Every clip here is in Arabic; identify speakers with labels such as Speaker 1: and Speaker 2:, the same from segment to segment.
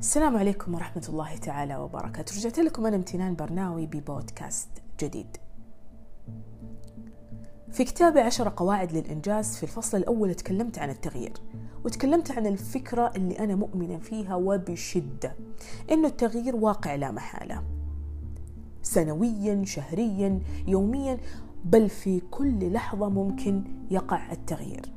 Speaker 1: السلام عليكم ورحمة الله تعالى وبركاته. رجعت لكم أنا امتنان برناوي ببودكاست جديد. في كتابي عشر قواعد للإنجاز في الفصل الأول تكلمت عن التغيير وتكلمت عن الفكرة اللي أنا مؤمنة فيها وبشدة إنه التغيير واقع لا محالة. سنويا شهريا يوميا بل في كل لحظة ممكن يقع التغيير.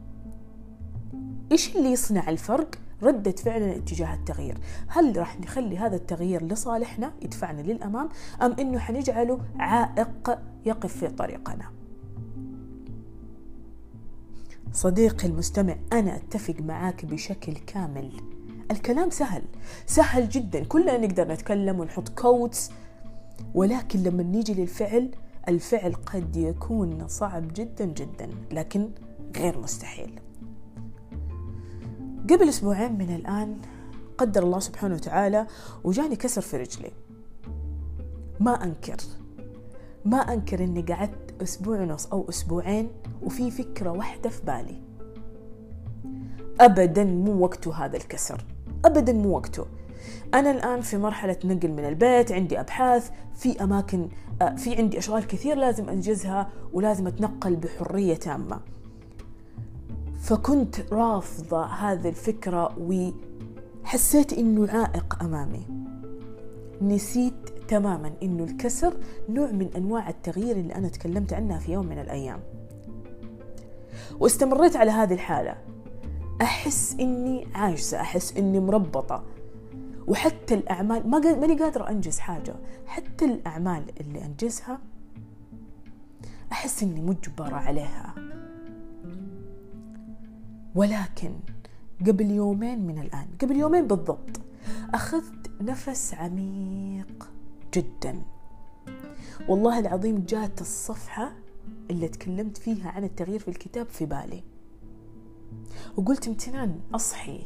Speaker 1: إيش اللي يصنع الفرق؟ ردة فعلنا اتجاه التغيير. هل راح نخلي هذا التغيير لصالحنا؟ يدفعنا للأمام أم أنه حنجعله عائق يقف في طريقنا؟ صديقي المستمع أنا أتفق معاك بشكل كامل. الكلام سهل سهل جدا. كلنا نقدر نتكلم ونحط كوتس ولكن لما نيجي للفعل الفعل قد يكون صعب جدا جدا لكن غير مستحيل. قبل أسبوعين من الآن قدر الله سبحانه وتعالى وجاني كسر في رجلي. ما أنكر. ما أنكر إني قعدت أسبوع ونص أو أسبوعين وفي فكرة واحدة في بالي. أبدا مو وقته هذا الكسر. أبدا مو وقته. أنا الآن في مرحلة نقل من البيت عندي أبحاث في أماكن في عندي أشغال كثير لازم أنجزها ولازم أتنقل بحرية تامة. فكنت رافضة هذه الفكرة وحسيت إنه عائق أمامي. نسيت تماما إنه الكسر نوع من أنواع التغيير اللي أنا تكلمت عنها في يوم من الأيام. واستمريت على هذه الحالة. أحس إني عاجزة أحس إني مربطة. وحتى الأعمال ما ماني قادرة أنجز حاجة. حتى الأعمال اللي أنجزها أحس إني مجبرة عليها. ولكن قبل يومين من الآن قبل يومين بالضبط أخذت نفس عميق جدا. والله العظيم جات الصفحة اللي تكلمت فيها عن التغيير في الكتاب في بالي. وقلت امتنان أصحي.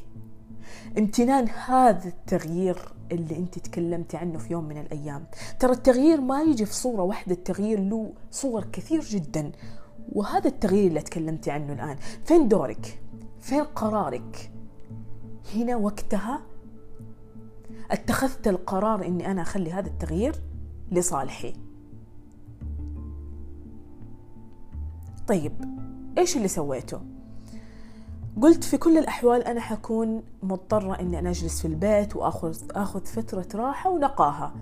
Speaker 1: امتنان هذا التغيير اللي أنت تكلمتي عنه في يوم من الأيام. ترى التغيير ما يجي في صورة واحدة التغيير له صور كثير جدا. وهذا التغيير اللي تكلمتي عنه الآن فين دورك؟ فين قرارك؟ هنا وقتها؟ اتخذت القرار إني أنا أخلي هذا التغيير لصالحي. طيب إيش اللي سويته؟ قلت في كل الأحوال أنا حكون مضطرة إني أنا أجلس في البيت وآخذ آخذ فترة راحة ونقاهة.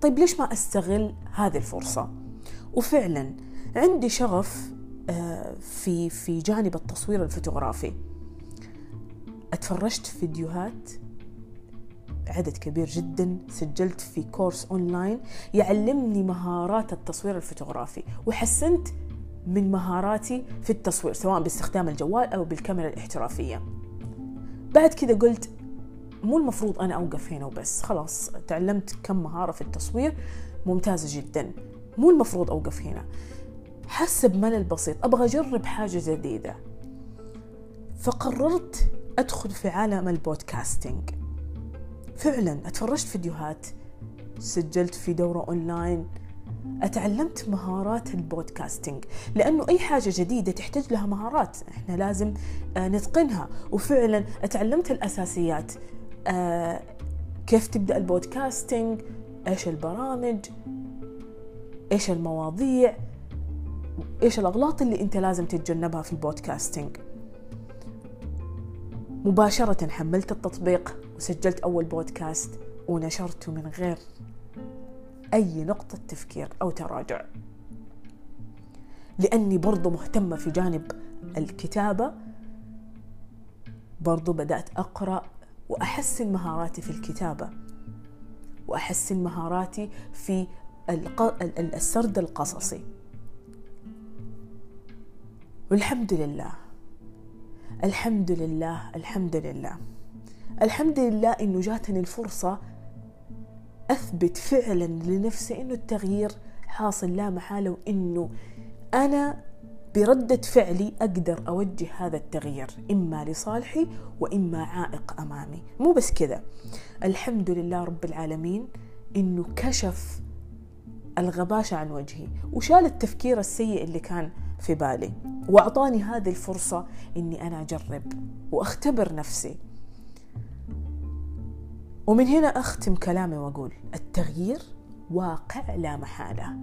Speaker 1: طيب ليش ما أستغل هذه الفرصة؟ وفعلا عندي شغف في في جانب التصوير الفوتوغرافي. اتفرجت في فيديوهات عدد كبير جدا سجلت في course online يعلمني مهارات التصوير الفوتوغرافي وحسنت من مهاراتي في التصوير سواء باستخدام الجوال أو بالكاميرا الاحترافية. بعد كذا قلت مو المفروض أنا أوقف هنا وبس خلاص تعلمت كم مهارة في التصوير ممتازة جدا مو المفروض أوقف هنا. حاسه بملل بسيط أبغى أجرب حاجة جديدة. فقررت أدخل في عالم البودكاستنج فعلا أتفرجت فيديوهات سجلت في دورة أونلاين أتعلمت مهارات البودكاستنج لأنه أي حاجة جديدة تحتاج لها مهارات إحنا لازم نتقنها. وفعلا أتعلمت الأساسيات كيف تبدأ البودكاستنج إيش البرامج إيش المواضيع إيش الأغلاط اللي أنت لازم تتجنبها في البودكاستنج مباشرة حملت التطبيق وسجلت أول بودكاست ونشرته من غير أي نقطة تفكير أو تراجع. لأني برضو مهتمة في جانب الكتابة برضو بدأت أقرأ وأحسن مهاراتي في الكتابة وأحسن مهاراتي في السرد القصصي. والحمد لله الحمد لله الحمد لله الحمد لله إنه جاتني الفرصة أثبت فعلا لنفسي إنه التغيير حاصل لا محالة وإنه أنا بردة فعلي أقدر أوجه هذا التغيير إما لصالحي وإما عائق أمامي. مو بس كذا. الحمد لله رب العالمين إنه كشف الغباشة عن وجهي وشال التفكير السيء اللي كان في بالي. وأعطاني هذه الفرصة إني أنا أجرب وأختبر نفسي. ومن هنا أختم كلامي وأقول التغيير واقع لا محالة.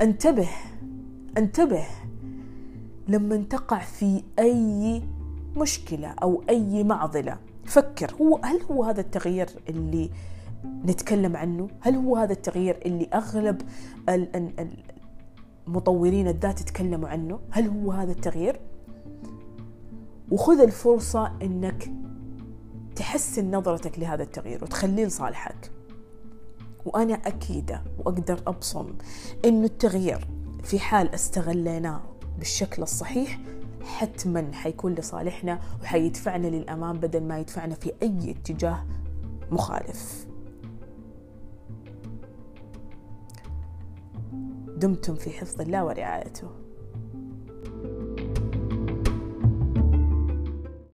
Speaker 1: انتبه انتبه لما تقع في أي مشكلة أو أي معضلة. فكر هو هل هو هذا التغيير اللي نتكلم عنه؟ هل هو هذا التغيير اللي أغلب المطورين الذات يتكلموا عنه. هل هو هذا التغيير؟ وخذ الفرصة أنك تحسن نظرتك لهذا التغيير وتخليه لصالحك. وأنا أكيدة وأقدر أبصم أنه التغيير في حال استغليناه بالشكل الصحيح حتما حيكون لصالحنا وحيدفعنا للأمام بدل ما يدفعنا في أي اتجاه مخالف. دمتم في حفظ الله ورعايته.